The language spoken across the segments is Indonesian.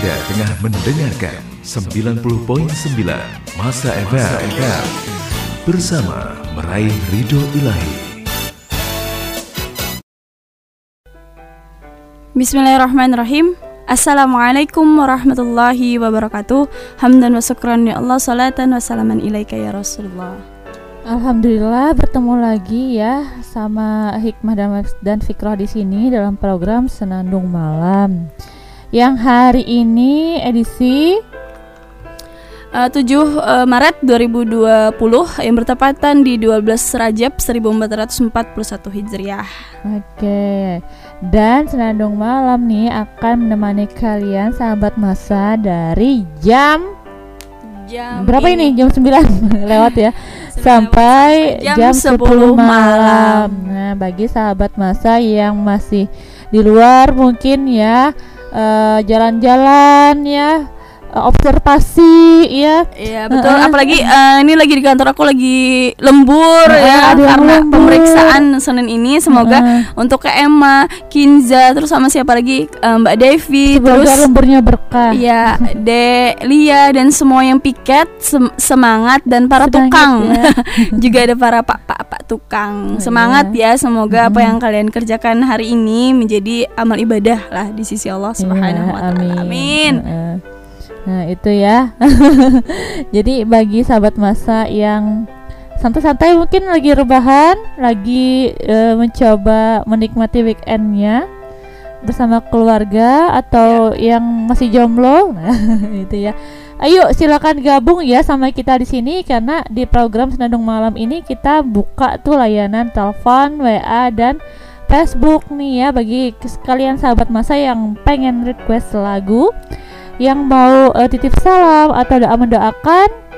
Anda tengah mendengarkan 90.9 Masa FM bersama meraih ridho ilahi. Bismillahirrahmanirrahim. Assalamualaikum warahmatullahi wabarakatuh. Hamdan wa syukran ya Allah, salatan wa salaman ilaika ya Rasulullah. Alhamdulillah bertemu lagi ya sama Hikmah dan, dan Fikroh di sini dalam program Senandung Malam. Yang hari ini edisi Uh, 7 uh, Maret 2020 yang bertepatan di 12 Rajab 1441 Hijriah. Oke. Dan Senandung Malam nih akan menemani kalian sahabat masa dari jam Jam berapa ini? Jam 9 lewat ya. Sampai Jam jam, 10 10 malam. malam. Nah, bagi sahabat masa yang masih di luar mungkin ya eh, jalan-jalan ya. eh, observasi ya Iya betul. Heeh. Apalagi eh, ini lagi di kantor aku lagi lembur Heeh, ya karena lembur. pemeriksaan Senin ini. Semoga Heeh. untuk ke Emma, Kinza, terus sama siapa lagi Eh, Mbak Devi, semoga terus lemburnya berkah Iya, De, Lia dan semua yang piket sem- semangat dan para Semangat, tukang ya. juga ada para pak-pak tukang Oh, semangat ya semoga apa Mm-mm. yang kalian kerjakan hari ini menjadi amal ibadah lah di sisi Allah Subhanahu Iya, wa taala. Amin. Heeh. Nah itu ya. Jadi bagi sahabat masa yang santai-santai mungkin lagi rebahan, lagi eh, mencoba menikmati weekendnya bersama keluarga atau yang masih jomblo, nah itu ya. Ayo silakan gabung ya sama kita di sini karena di program Senandung Malam ini kita buka tuh layanan telepon, WA dan Facebook nih ya bagi sekalian sahabat masa yang pengen request lagu yang mau eh, titip salam atau doa mendoakan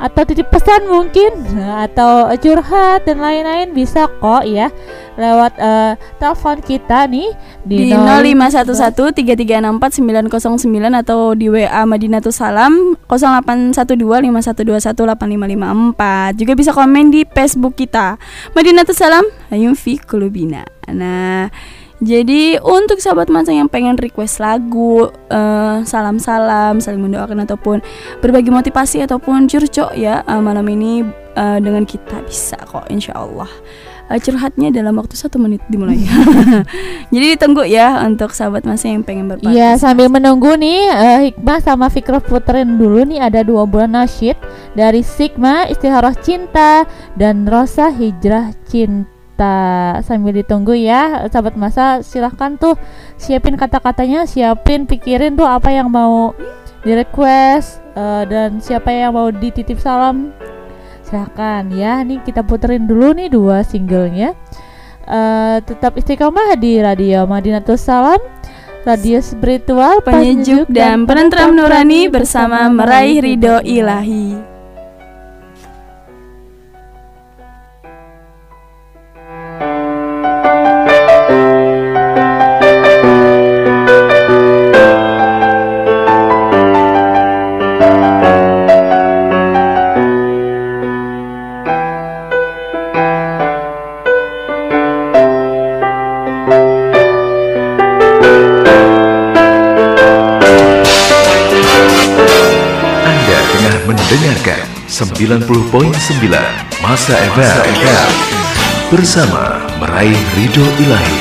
atau titip pesan mungkin atau curhat dan lain-lain bisa kok ya lewat eh, telepon kita nih Di 0511336499 atau di WA Madinatus Salam 081251218554. Juga bisa komen di Facebook kita. Madinatus Salam Hayum fi Kulubina. Nah, jadi untuk sahabat masa yang pengen request lagu, eh, salam-salam, saling mendoakan ataupun berbagi motivasi ataupun curcok ya eh, malam ini eh, dengan kita bisa kok insya Allah. Eh, curhatnya dalam waktu satu menit dimulai. Jadi ditunggu ya untuk sahabat masa yang pengen berpartisipasi. Iya sambil menunggu nih eh, Hikmah sama Fikroh puterin dulu nih ada dua bulan nasyid dari Sigma Istiharah Cinta dan Rosa Hijrah Cinta sambil ditunggu ya sahabat masa. Silahkan tuh siapin kata-katanya siapin pikirin tuh apa yang mau di request eh, dan siapa yang mau dititip salam. Silahkan ya nih kita puterin dulu nih dua singlenya. Eh, tetap istiqomah di radio Madinatus Salam radio spiritual penyejuk dan penentram nurani bersama meraih ridho ilahi. 90.9 Masa FM bersama meraih ridho ilahi.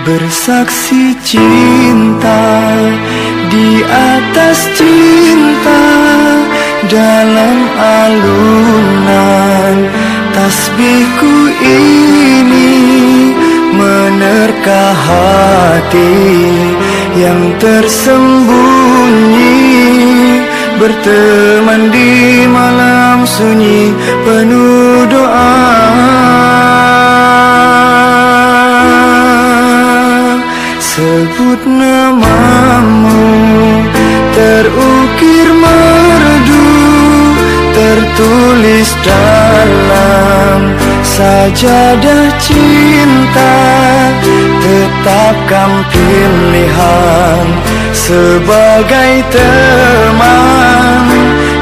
Bersaksi cinta di atas cinta dalam alunan. Tasbihku ini menerka hati yang tersembunyi. Berteman di malam sunyi penuh doa sebut namamu Terukir merdu Tertulis dalam sajadah cinta. Tetapkan pilihan Sebagai teman.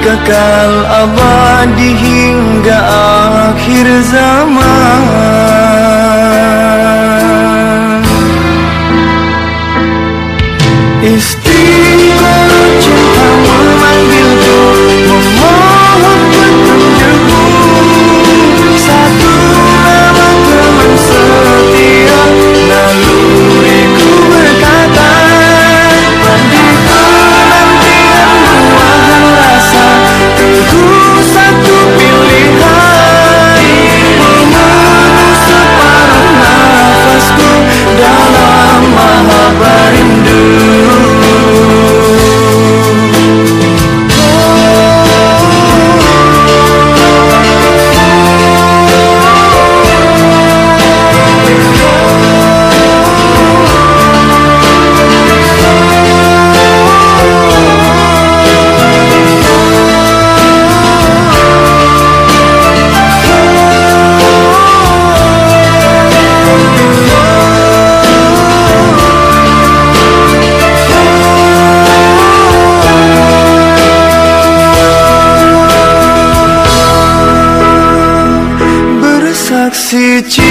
Kekal abadi hingga akhir zaman. It's the legend, I 끝이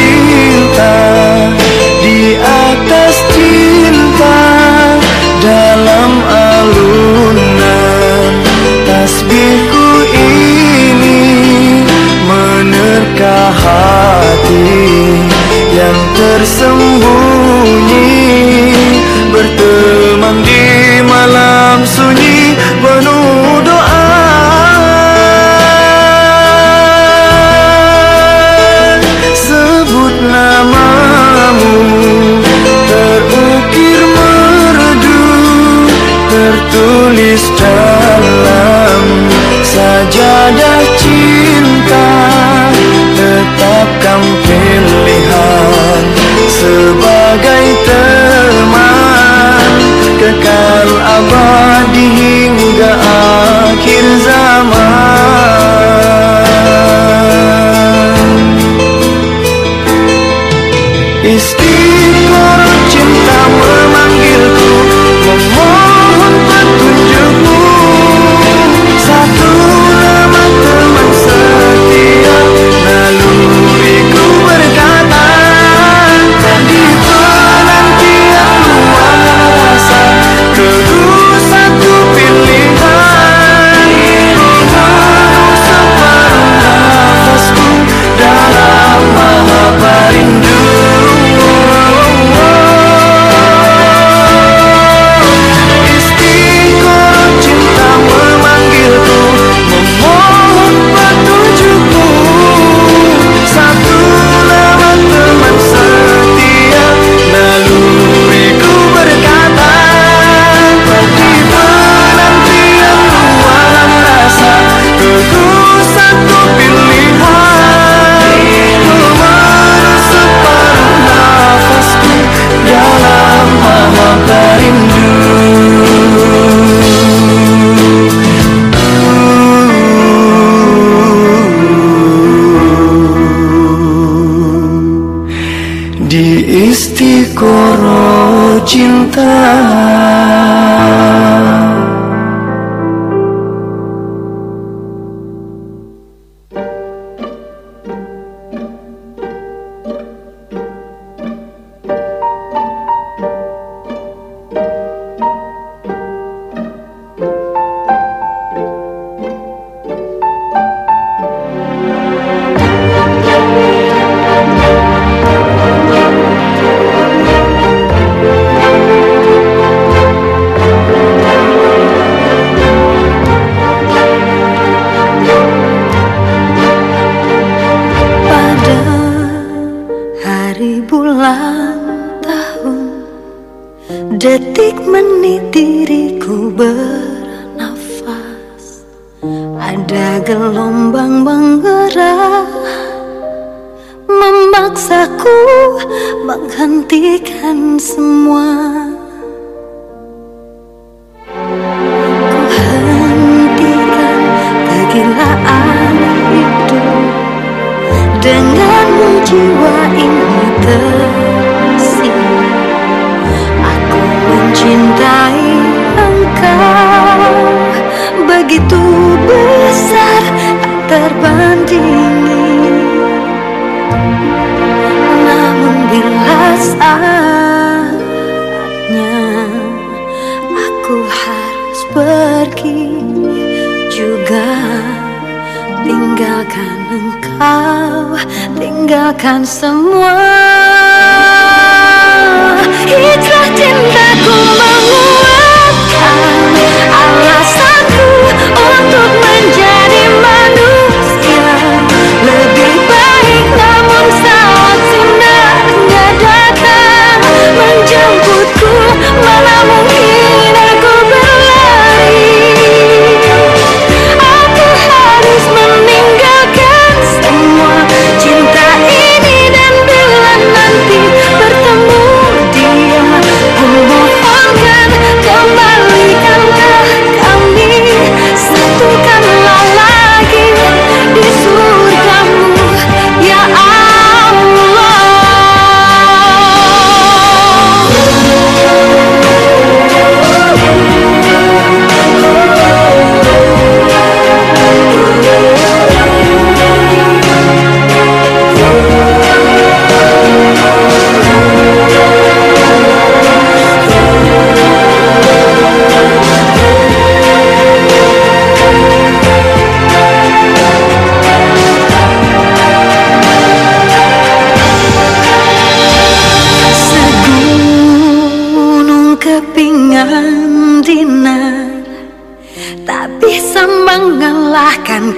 cinta Tinggalkan semua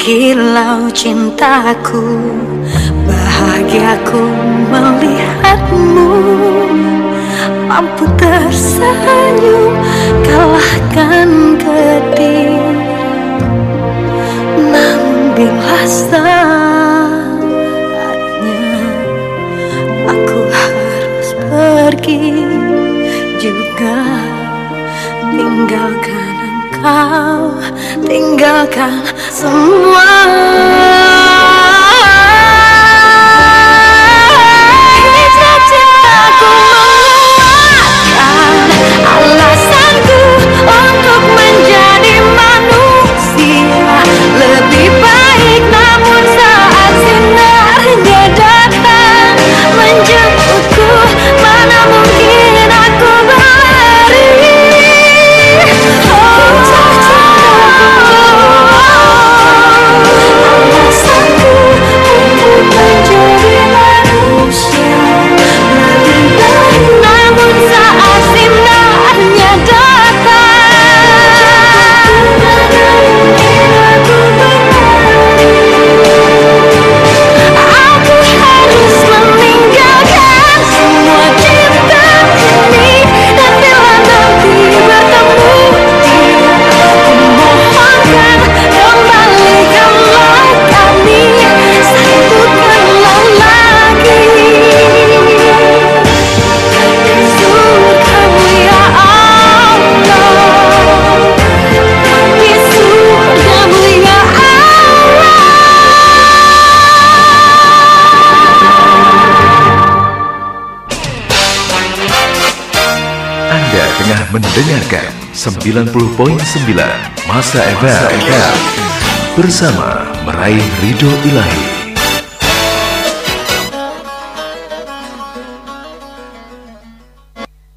kilau cintaku Bahagiaku melihatmu. Mampu tersenyum kalahkan getir Namun bila saatnya Aku harus pergi. Juga Tinggalkan engkau Tinggalkan semua 90.9 Masa FM bersama meraih ridho ilahi.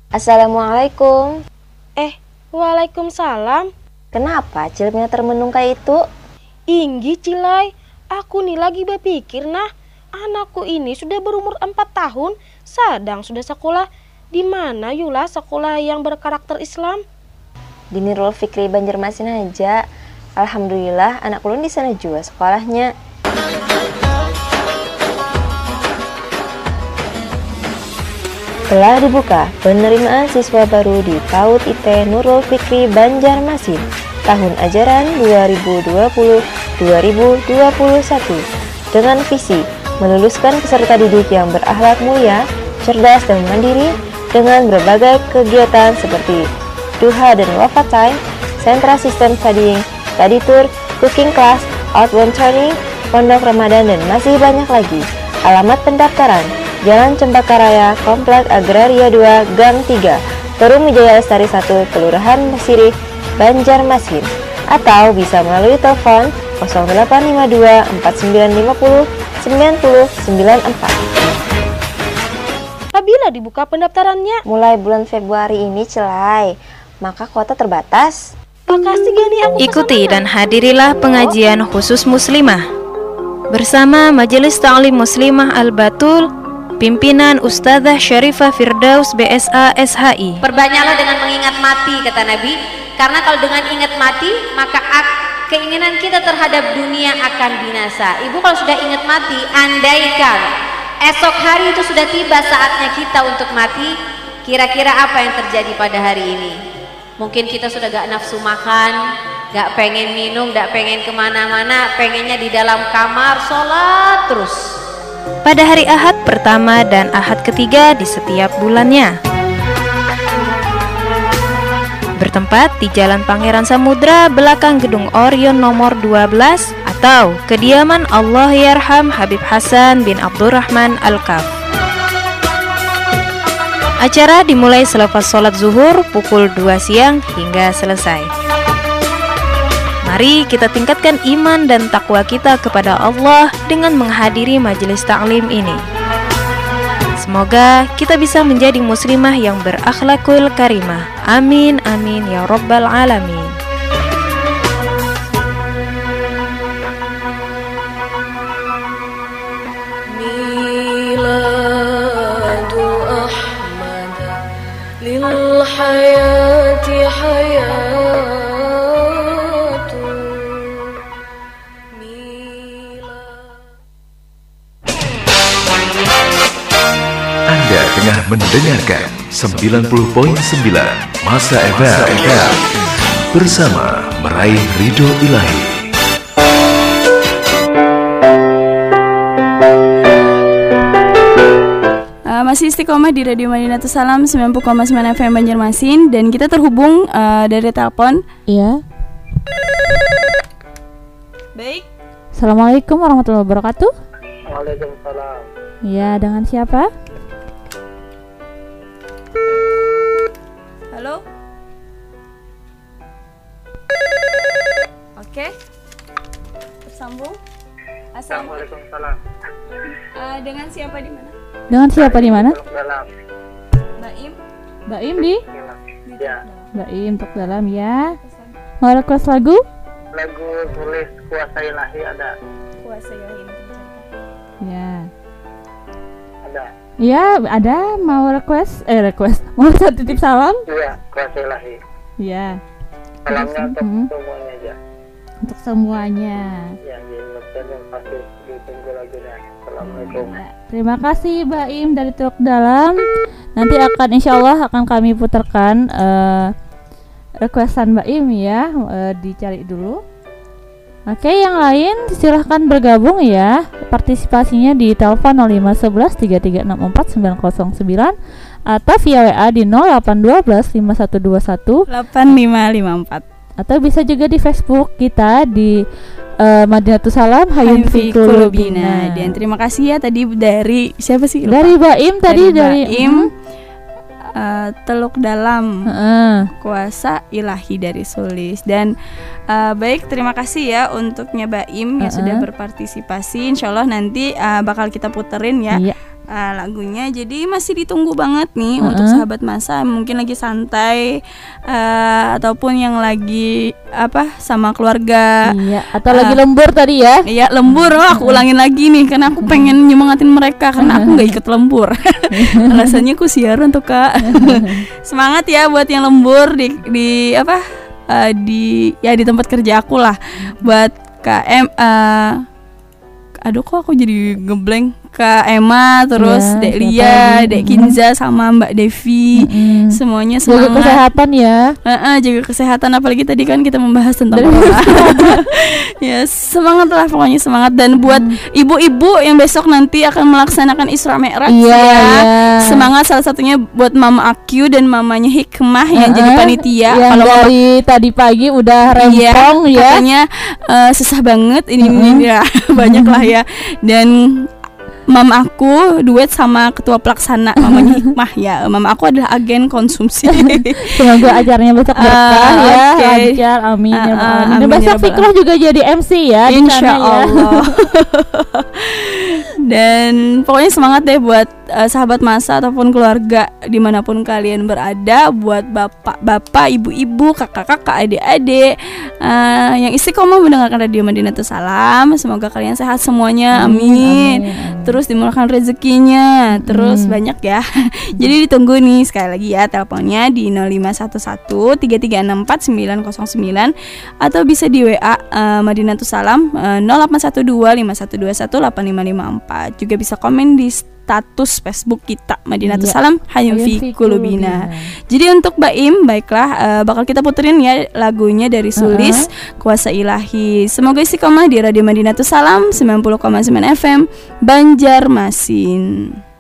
Assalamualaikum. Eh, waalaikumsalam. Kenapa cilipnya termenung kayak itu? Inggi Cilai, aku nih lagi berpikir nah, anakku ini sudah berumur 4 tahun, sedang sudah sekolah. Di mana Yula sekolah yang berkarakter Islam? Di Nurul Fikri Banjarmasin aja. Alhamdulillah anak ulun di sana juga sekolahnya. Telah dibuka penerimaan siswa baru di PAUD IT Nurul Fikri Banjarmasin tahun ajaran 2020-2021 dengan visi meluluskan peserta didik yang berakhlak mulia, cerdas dan mandiri dengan berbagai kegiatan seperti duha dan wafat time, sentra sistem studying, study tour, cooking class, outbound training, pondok Ramadan dan masih banyak lagi. Alamat pendaftaran Jalan Cempaka Raya, Komplek Agraria 2, Gang 3, Perum Wijaya Lestari 1, Kelurahan Mesirih, Banjarmasin. Atau bisa melalui telepon 0852 4950 9094. Apabila dibuka pendaftarannya, Mulai bulan Februari ini celai, maka kuota terbatas. makasih Gani. Aku Ikuti dan hadirilah pengajian khusus muslimah. Bersama Majelis Ta'lim Muslimah Al-Batul pimpinan Ustazah Syarifah Firdaus BSA SHI. Perbanyaklah dengan mengingat mati kata Nabi. Karena kalau dengan ingat mati Maka ak- keinginan kita terhadap dunia akan binasa. Ibu kalau sudah ingat mati Andaikan Esok hari itu sudah tiba saatnya kita untuk mati Kira-kira apa yang terjadi pada hari ini Mungkin kita sudah gak nafsu makan Gak pengen minum, gak pengen ke mana-mana Pengennya di dalam kamar sholat terus Pada hari Ahad pertama dan Ahad ketiga di setiap bulannya. Bertempat di Jalan Pangeran Samudra belakang Gedung Orion nomor 12 atau kediaman Allah Yarham Habib Hasan bin Abdurrahman Al-Kaf. Acara dimulai selepas sholat zuhur pukul 2 siang hingga selesai. Mari kita tingkatkan iman dan takwa kita kepada Allah dengan menghadiri majelis taklim ini. Semoga kita bisa menjadi muslimah yang berakhlakul karimah. Amin amin ya rabbal alamin. 90.9 Masa FM bersama meraih ridho ilahi. Uh, masih istiqomah di Radio Madinatus Salam 90,9 FM Banjarmasin dan kita terhubung uh, dari telepon. Iya. Baik. Assalamualaikum warahmatullahi wabarakatuh. Waalaikumsalam. Iya, dengan siapa? Oke. Tersambung. Assalamualaikum. Uh, dengan siapa di mana? Dengan siapa di mana? Dalam. Baim. Baim di? Ya. Baim untuk dalam ya. Mau request lagu? Lagu tulis kuasa ilahi ada. Kuasa ilahi ini Ya. Ada. Ya, ada mau request eh request. Mau titip salam? Iya, kuasa ilahi. Ya. Salamnya untuk Hmm. semuanya aja. Untuk semuanya. Ya, jadi yang pasti ditunggu lagunya. Assalamualaikum. Terima kasih Baim dari Teluk Dalam. Nanti akan insya Allah akan kami putarkan eh, requestan Baim ya, eh, dicari dulu. Oke, yang lain silahkan bergabung ya. Partisipasinya di telepon 0511 3364 909 atau via WA di 0812 5121 8554. Atau bisa juga di Facebook kita di eh, Madinatus Salam Hayun Fikulubina. Kulubina. Dan terima kasih ya tadi dari siapa sih? Lupa. Dari Baim tadi dari, Baim. Hmm, eh, teluk dalam heeh. kuasa ilahi dari Sulis dan eh, baik terima kasih ya untuknya Baim yang Heeh. sudah berpartisipasi Insya Allah nanti eh, bakal kita puterin ya Iya. Eh, lagunya jadi masih ditunggu banget nih Heeh. untuk sahabat masa mungkin lagi santai eh, ataupun yang lagi apa sama keluarga Iya, atau Ah. lagi lembur tadi ya. Iya lembur, oh aku ulangin lagi nih karena aku pengen nyemangatin mereka karena aku nggak ikut lembur. Alasannya aku siaran tuh kak. Semangat ya buat yang lembur di di apa eh, di ya di tempat kerja aku lah. Buat KM, eh, aduh kok aku jadi ngeblank Kak Emma, terus Ya, Dek Lia? Dek. Kinza sama Mbak Devi. Mm-mm. Semuanya Jaga semangat. kesehatan ya. Heeh, jaga kesehatan apalagi tadi kan kita membahas tentang corona. ya, semangat lah pokoknya semangat dan buat ibu-ibu yang besok nanti akan melaksanakan Isra Mi'raj Iya, ya. iya. Semangat salah satunya buat Mama Akyu dan mamanya Hikmah yang jadi Heeh, panitia. Yang Kalau Mama dari tadi pagi udah Iya, rempong ya. katanya eh, susah banget ini ini ya banyak lah ya dan Mama aku duet sama ketua pelaksana mamanya Hikmah ya. Mama aku adalah agen konsumsi. Semoga ajarnya besok berkah Ah, ya, oke. lancar. Amin Ah, ya ah, alamin. Dan amin ya besok Fikrah juga jadi MC ya di Insya sana ya. Allah. Dan pokoknya semangat deh buat eh, sahabat masa ataupun keluarga di mana pun kalian berada, buat bapak-bapak, ibu-ibu, kakak-kakak, adik-adik eh, yang istiqomah mendengarkan radio Madinatul Salam. Semoga kalian sehat semuanya. Amin, amin, amin. Terus dimurahkan rezekinya, terus Hmm. banyak ya. Jadi ditunggu nih sekali lagi ya teleponnya di 0511 3364 909 atau bisa di WA eh, Madinatul Salam eh, 0812 5121 8554. Juga bisa komen di status Facebook kita Madinatul Iya. Salam Hayum fi Kulubina. Jadi untuk Baim baiklah eh, bakal kita puterin ya lagunya dari Sulis Kuasa Ilahi. Semoga istiqomah di Radio Madinatul Salam 90,9 FM Banjarmasin.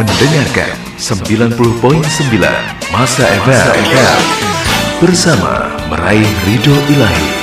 Mendengarkan 90.9 Masa FM bersama meraih ridho ilahi.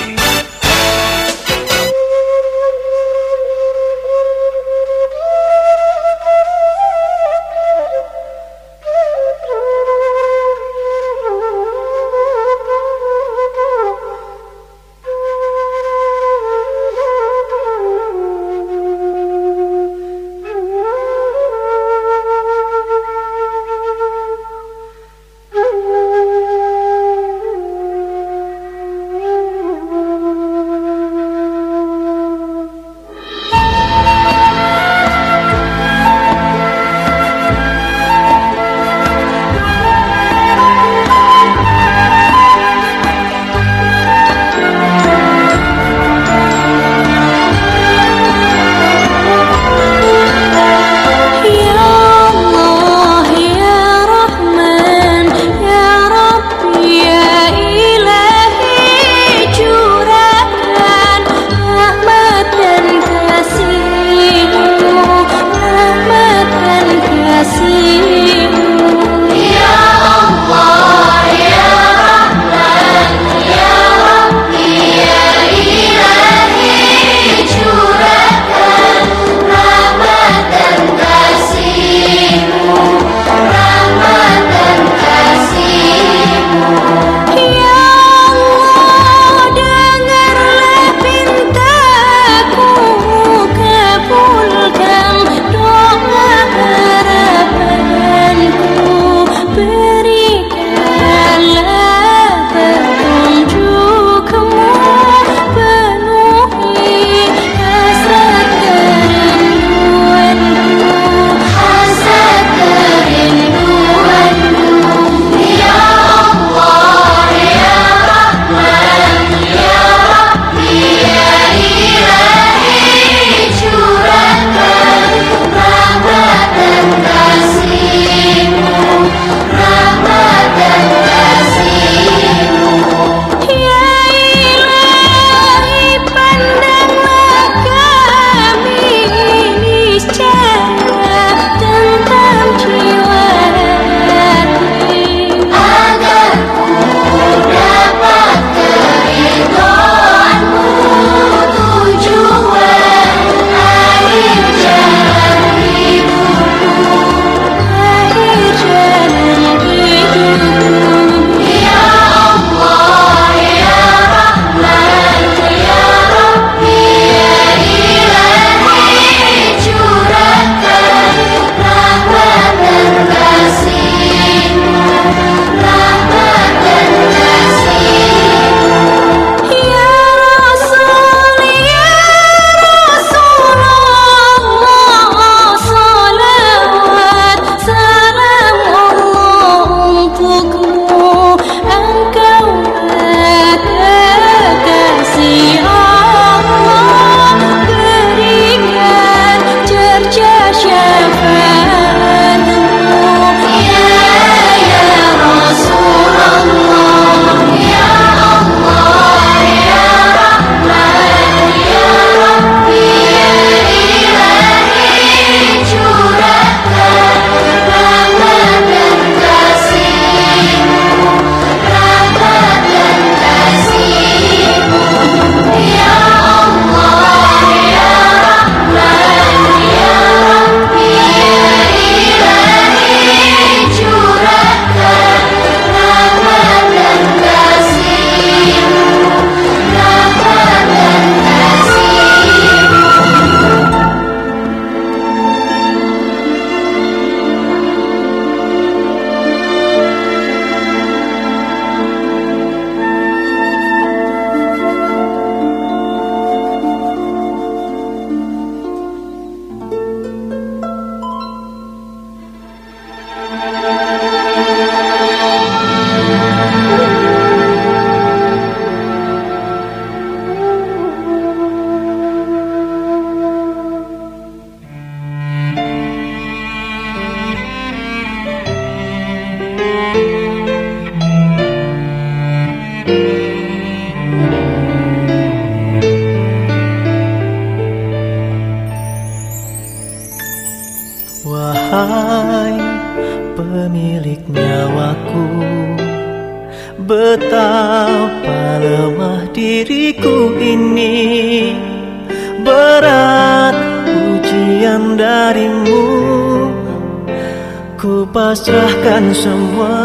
Ku pasrahkan semua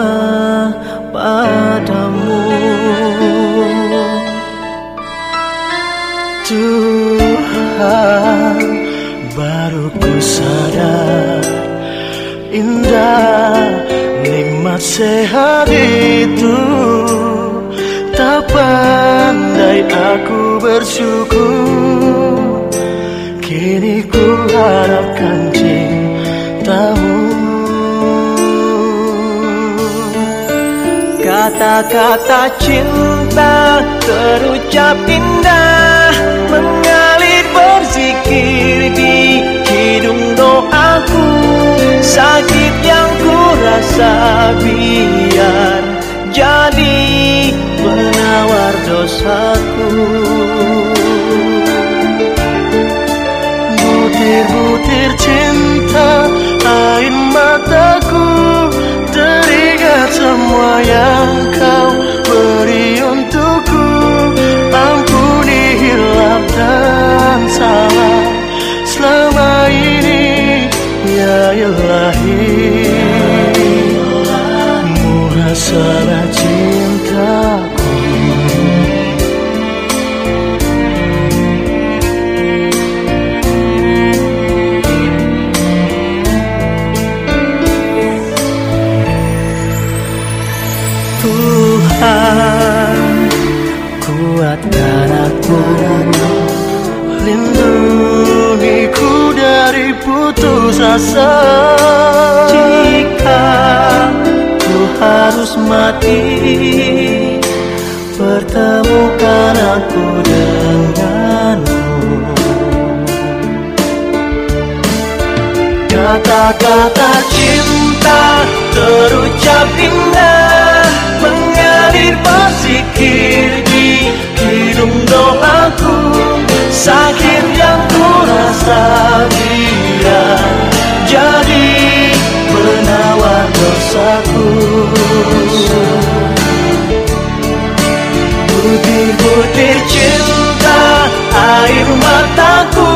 padamu. Tuhan baru ku sadar Indah nikmat sehat itu. Tak pandai aku bersyukur. Kini ku harapkan Kata-kata cinta terucap indah Mengalir berzikir di hidung doaku. Sakit yang ku rasa biar jadi penawar dosaku. Butir-butir cinta air mataku Teringat semua yang kau beri untukku. Ampuni hilaf dan salah. Selama ini Ya Ilahi. Muhasabah putus asa. Jika ku harus mati Pertemukan aku denganmu. Kata-kata cinta terucap indah Mengalir berzikir di hidung doaku. Sakit yang ku rasa biar jadi penawar dosaku. Butir-butir cinta air mataku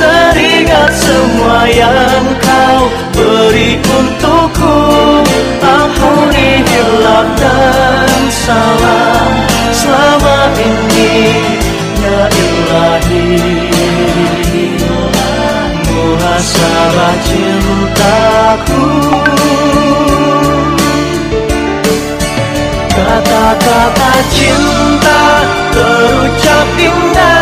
Teringat semua yang kau beri untukku. Ampuni hilaf dan salah cintaku. Kata-kata cinta terucap indah.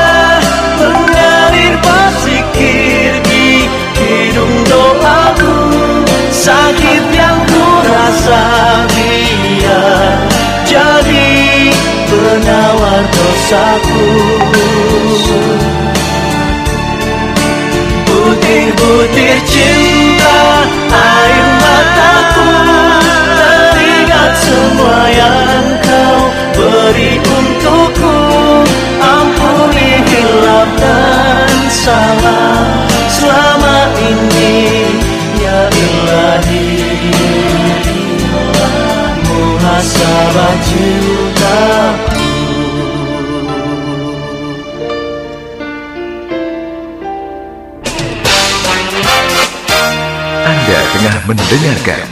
Tengah mendengarkan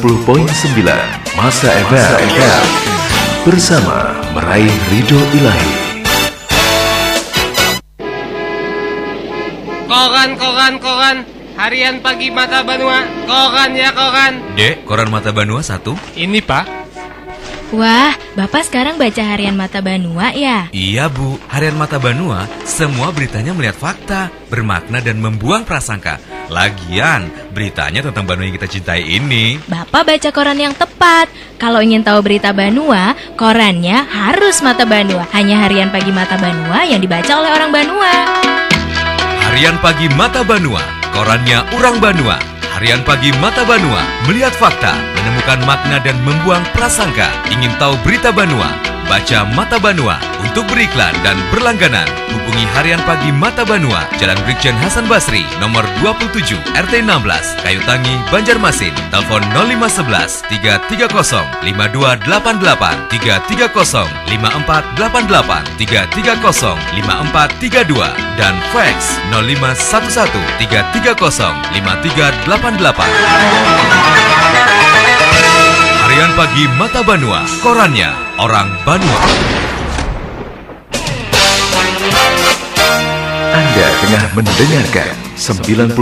90.9 Masa FM bersama meraih ridho ilahi. Koran, koran, koran. Harian pagi mata Banua. Koran ya koran. Dek, koran Mata Banua satu? Ini pak. Wah, Bapak sekarang baca harian Mata Banua ya? Iya bu, harian Mata Banua semua beritanya melihat fakta, bermakna dan membuang prasangka. Lagian, beritanya tentang Banua yang kita cintai ini. Bapak baca koran yang tepat. Kalau ingin tahu berita Banua, korannya harus Mata Banua. Hanya harian pagi Mata Banua yang dibaca oleh orang Banua. Harian pagi Mata Banua, korannya orang Banua. Harian pagi Mata Banua, melihat fakta, menemukan makna dan membuang prasangka. Ingin tahu berita Banua? Baca Mata Banua. Untuk beriklan dan berlangganan, hubungi Harian Pagi Mata Banua, Jalan Brigjen Hasan Basri, nomor 27, RT 16, Kayu Tangi, Banjarmasin. Telepon 0511 330 5288 330 5488 330 5432 dan fax 0511 330 5388. Harian Pagi Mata Banua, korannya orang Banua. Anda tengah mendengarkan 90.9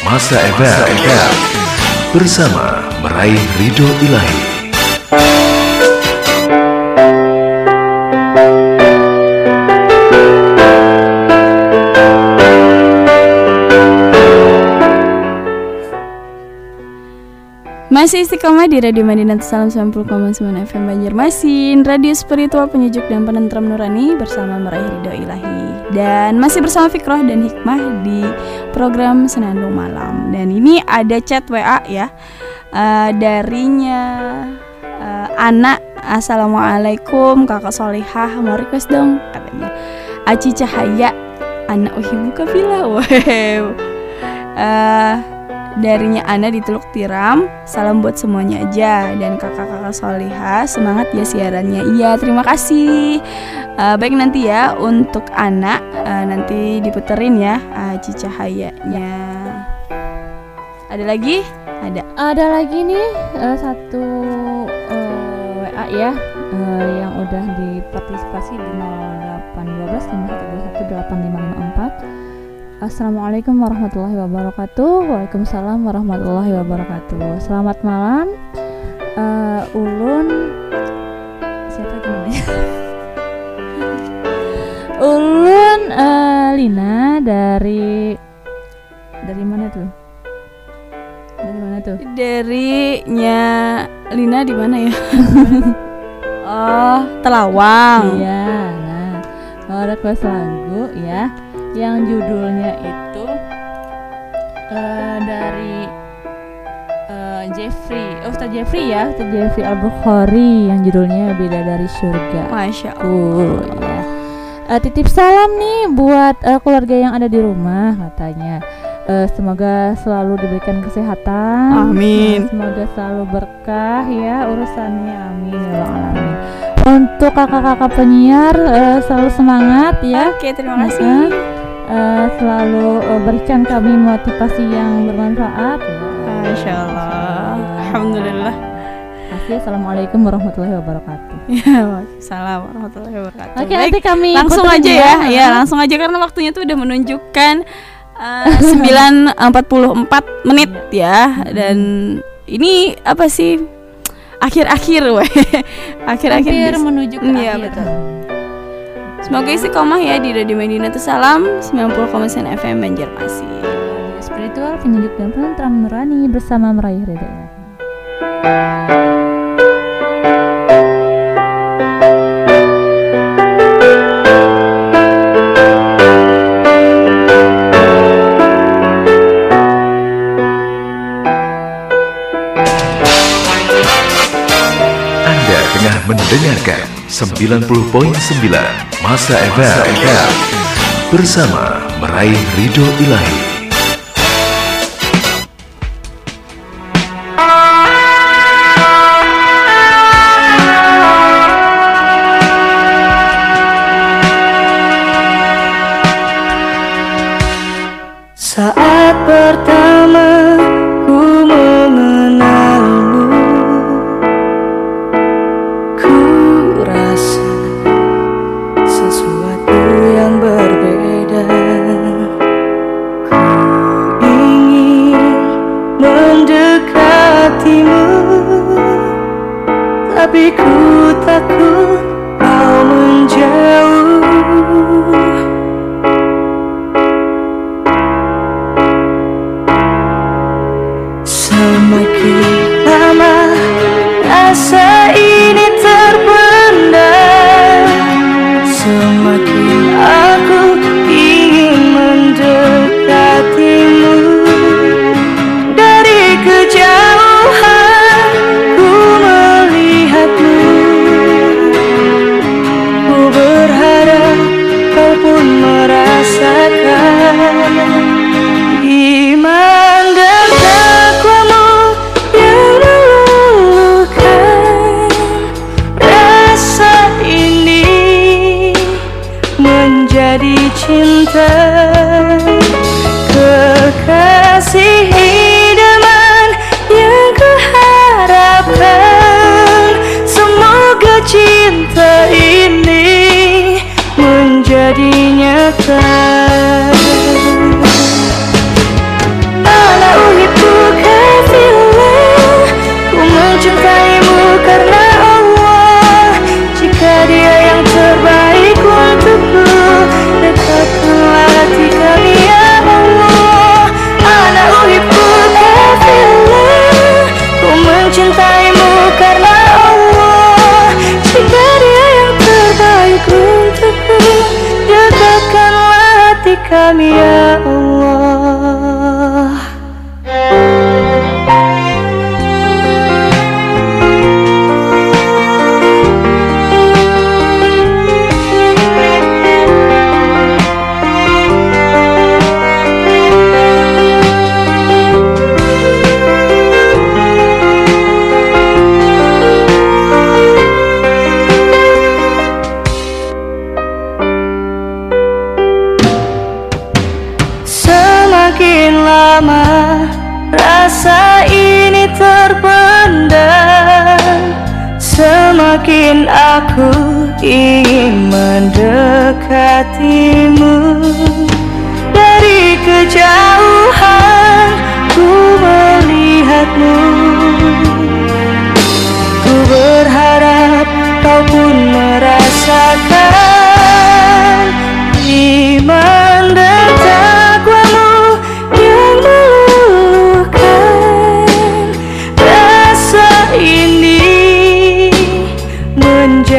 Masa FM bersama meraih ridho ilahi. Masih istiqomah di Radio Madinah Salam 90,9 FM Banjarmasin. Radio spiritual penyejuk dan penentram nurani Bersama meraih ridho ilahi. Dan masih bersama Fikroh dan Hikmah Di program Senandung Malam. Dan ini ada chat WA ya. Uh, Darinya uh, Anak Assalamualaikum Kakak Solihah Mau request dong katanya. Aci Cahaya Anak Uhibu Kafila Wow. Uh, Darinya Ana di Teluk Tiram. Salam buat semuanya aja. Dan kakak-kakak Soliha Semangat ya siarannya. Iya terima kasih. Uh, Baik nanti ya Untuk Ana. Uh, Nanti diputerin ya uh, Cicahayanya Ada lagi? Ada. Ada lagi nih uh, Satu uh, WA ya uh, Yang udah dipartisipasi di 0812 512 8554 Assalamualaikum warahmatullahi wabarakatuh Waalaikumsalam warahmatullahi wabarakatuh Selamat malam uh, Ulun Siapa itu namanya? Ulun uh, Lina dari Dari mana tuh? Dari mana tuh? Darinya Lina di mana ya? oh, Telawang. Iya, nah, request lagu ya yang judulnya itu uh, dari uh, Jeffrey, oh, Ustaz Jeffrey ya, Ustaz Jeffrey Al Bukhari yang judulnya Beda dari Surga. Masya Allah. Uh, ya. Uh, titip salam nih buat uh, keluarga yang ada di rumah katanya. Uh, semoga selalu diberikan kesehatan. Amin. Uh, semoga selalu berkah ya urusannya. Amin ya. Untuk kakak-kakak penyiar uh, selalu semangat ya. Oke, terima kasih. Uh, uh, selalu uh, berikan kami motivasi yang bermanfaat. Masya Allah. Alhamdulillah. Kasih. Assalamualaikum warahmatullahi wabarakatuh. Ya, salam warahmatullahi wabarakatuh. Oke, nanti kami langsung aja ya. Ya, langsung aja karena waktunya tuh udah menunjukkan uh, 9.44 menit ya dan ini apa sih akhir-akhir weh akhir-akhir menuju ke ya, akhir. betul. Semoga istiqomah ya di Radio Madinah Salam 90,9 FM Banjarmasin. Spiritual penyejuk dan penentram nurani bersama meraih ridho Anda tengah mendengarkan 90.9 Masa FM bersama meraih ridho ilahi.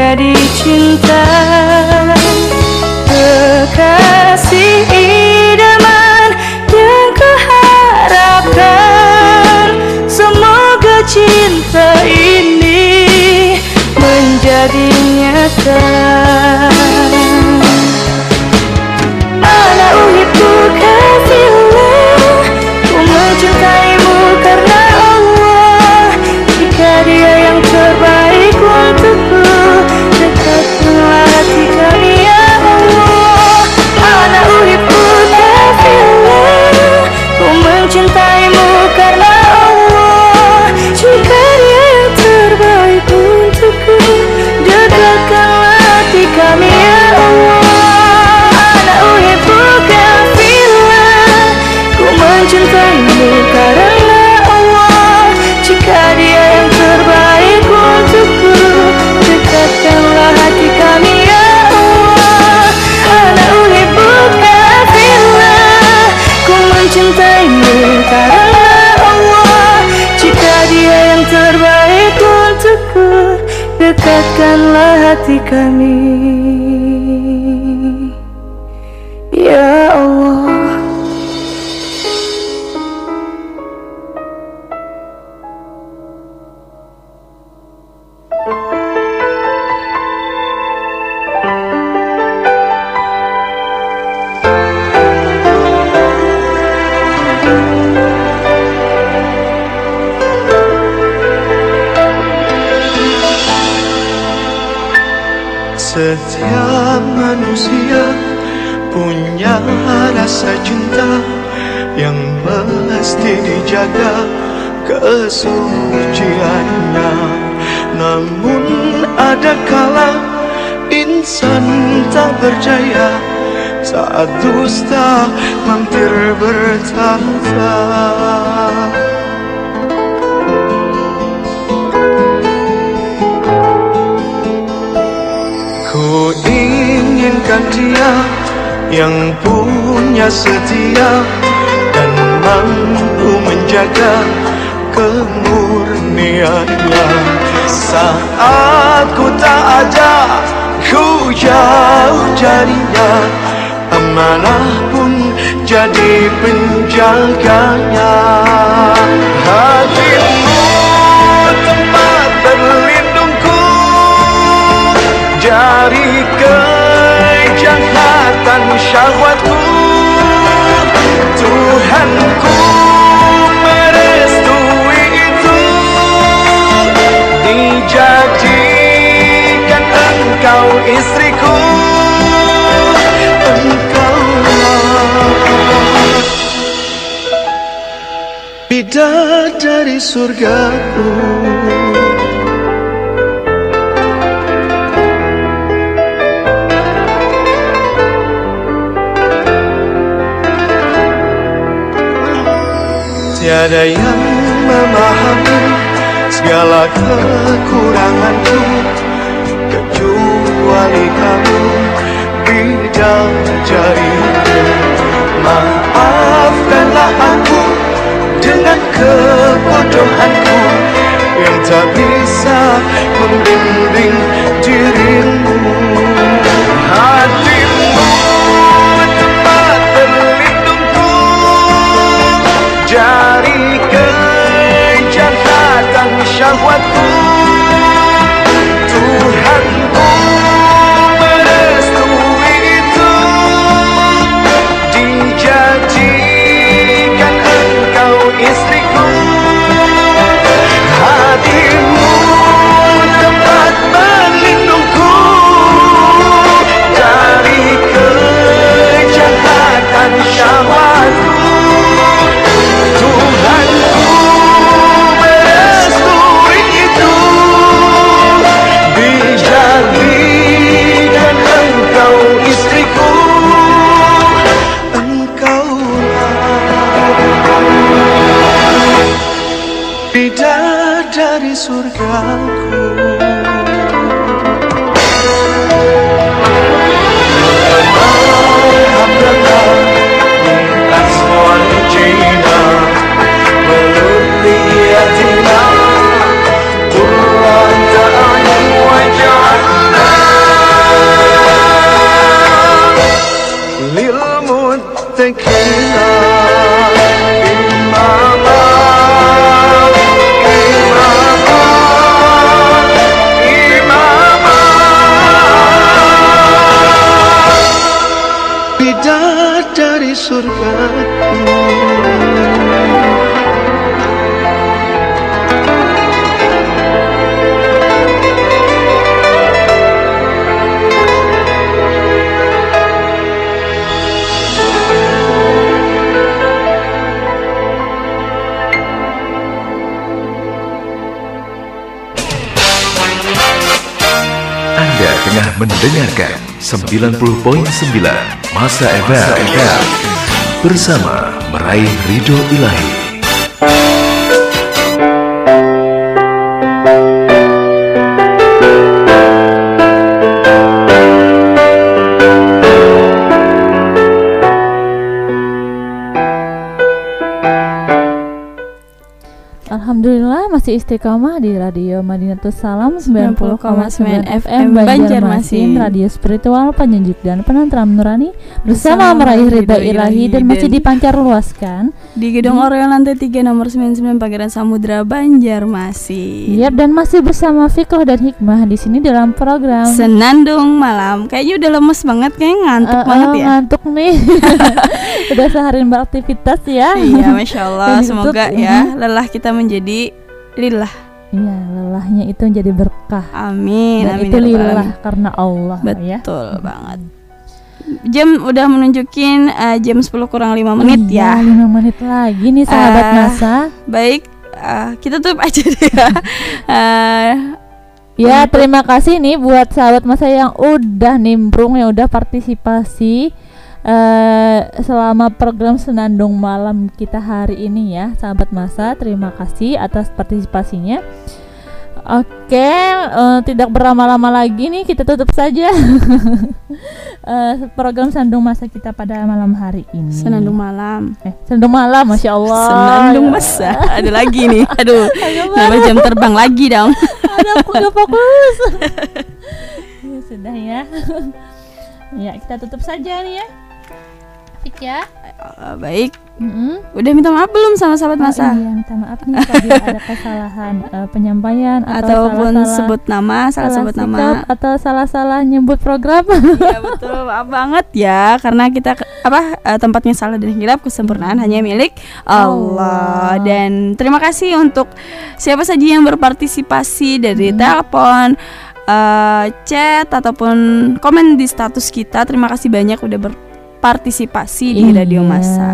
Menjadi cinta. Kekasih idaman yang kuharapkan. Semoga cinta ini menjadi nyata hati kami manusia punya rasa cinta yang mesti dijaga kesuciannya. Namun ada kala insan tak percaya saat dusta mampir bertata. Inginkan dia yang punya setia dan mampu menjaga kemurniannya. Saat ku tak ada ku jauh jadinya amanah pun jadi penjaganya. Hatimu tempat berlindungku. Dari kelihatan syahwatku Tuhanku merestui itu. Dijadikan engkau istriku Engkau Bidah dari surgaku. Tiada yang memahami segala kekuranganku Kecuali kamu bidadariku Maafkanlah aku dengan kebodohanku Yang tak bisa membimbing dirimu kejahatan syahwatku 90.9 Masa FM bersama meraih ridho ilahi. Istiqomah di Radio Madinatus Salam 90,9 FM Banjarmasin. Radio spiritual penyejuk dan penentram nurani Bersama meraih ridha ilahi dan masih dipancar luaskan Di Gedung Oreo lantai 3 nomor 99 Pangeran Samudra Banjarmasin. Yap dan masih bersama Fikoh dan Hikmah di sini dalam program Senandung malam. Kayaknya udah lemes banget, kayak ngantuk Eh, banget eh, ya. Ngantuk nih Udah seharian beraktivitas ya Iya, masya Allah. Semoga itu- ya lelah kita menjadi lillah. Iya lelahnya itu menjadi berkah Amin. Dan amin itu ya lillah karena Allah ya Betul banget. Jam udah menunjukin eh, jam 10 kurang 5 menit Iya, ya. lima menit lagi nih sahabat Eh, masa Baik, eh, kita tutup aja deh ya. Eh, Ya terima kasih nih buat sahabat masa yang udah nimbrung yang udah partisipasi eh selama program Senandung Malam kita hari ini ya sahabat masa terima kasih atas partisipasinya Oke eh, tidak berlama-lama lagi nih kita tutup saja eh, program Senandung Masa kita pada malam hari ini Senandung malam. eh, Senandung Malam Masya Allah Senandung masa. Ada lagi nih. Aduh. Nambah jam terbang lagi dong. Ada aku gak fokus. ya sudah ya. ya kita tutup saja nih ya. Ya. Eh, baik. Mm-mm. Udah minta maaf belum sama sahabat Oh, masa? iya, minta maaf nih tadi ada kesalahan eh, penyampaian atau Ataupun sebut nama, salah sebut nama. atau salah-salah nyebut program. Iya betul, maaf banget ya karena kita apa eh, tempatnya salah dan hilaf kesempurnaan hanya milik Allah. Dan terima kasih untuk siapa saja yang berpartisipasi dari telepon, eh, chat ataupun komen di status kita. Terima kasih banyak udah berpartisipasi di Iya. Radio Masa.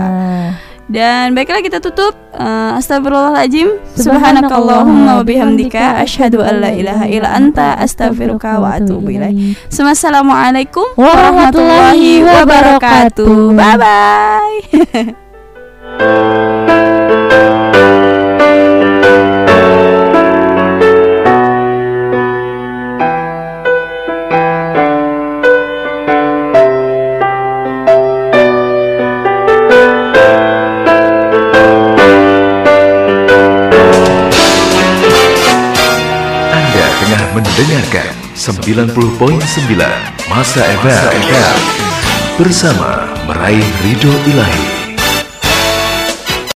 Dan baiklah kita tutup. Uh, Astagfirullahaladzim. Subhanakallahumma wa bihamdika Ashadu an la ilaha illa anta Astaghfiruka wa atubu ilaih. Assalamualaikum warahmatullahi wabarakatuh. Bye-bye. Anda tengah mendengarkan 90.9 Masa FM bersama meraih ridho ilahi.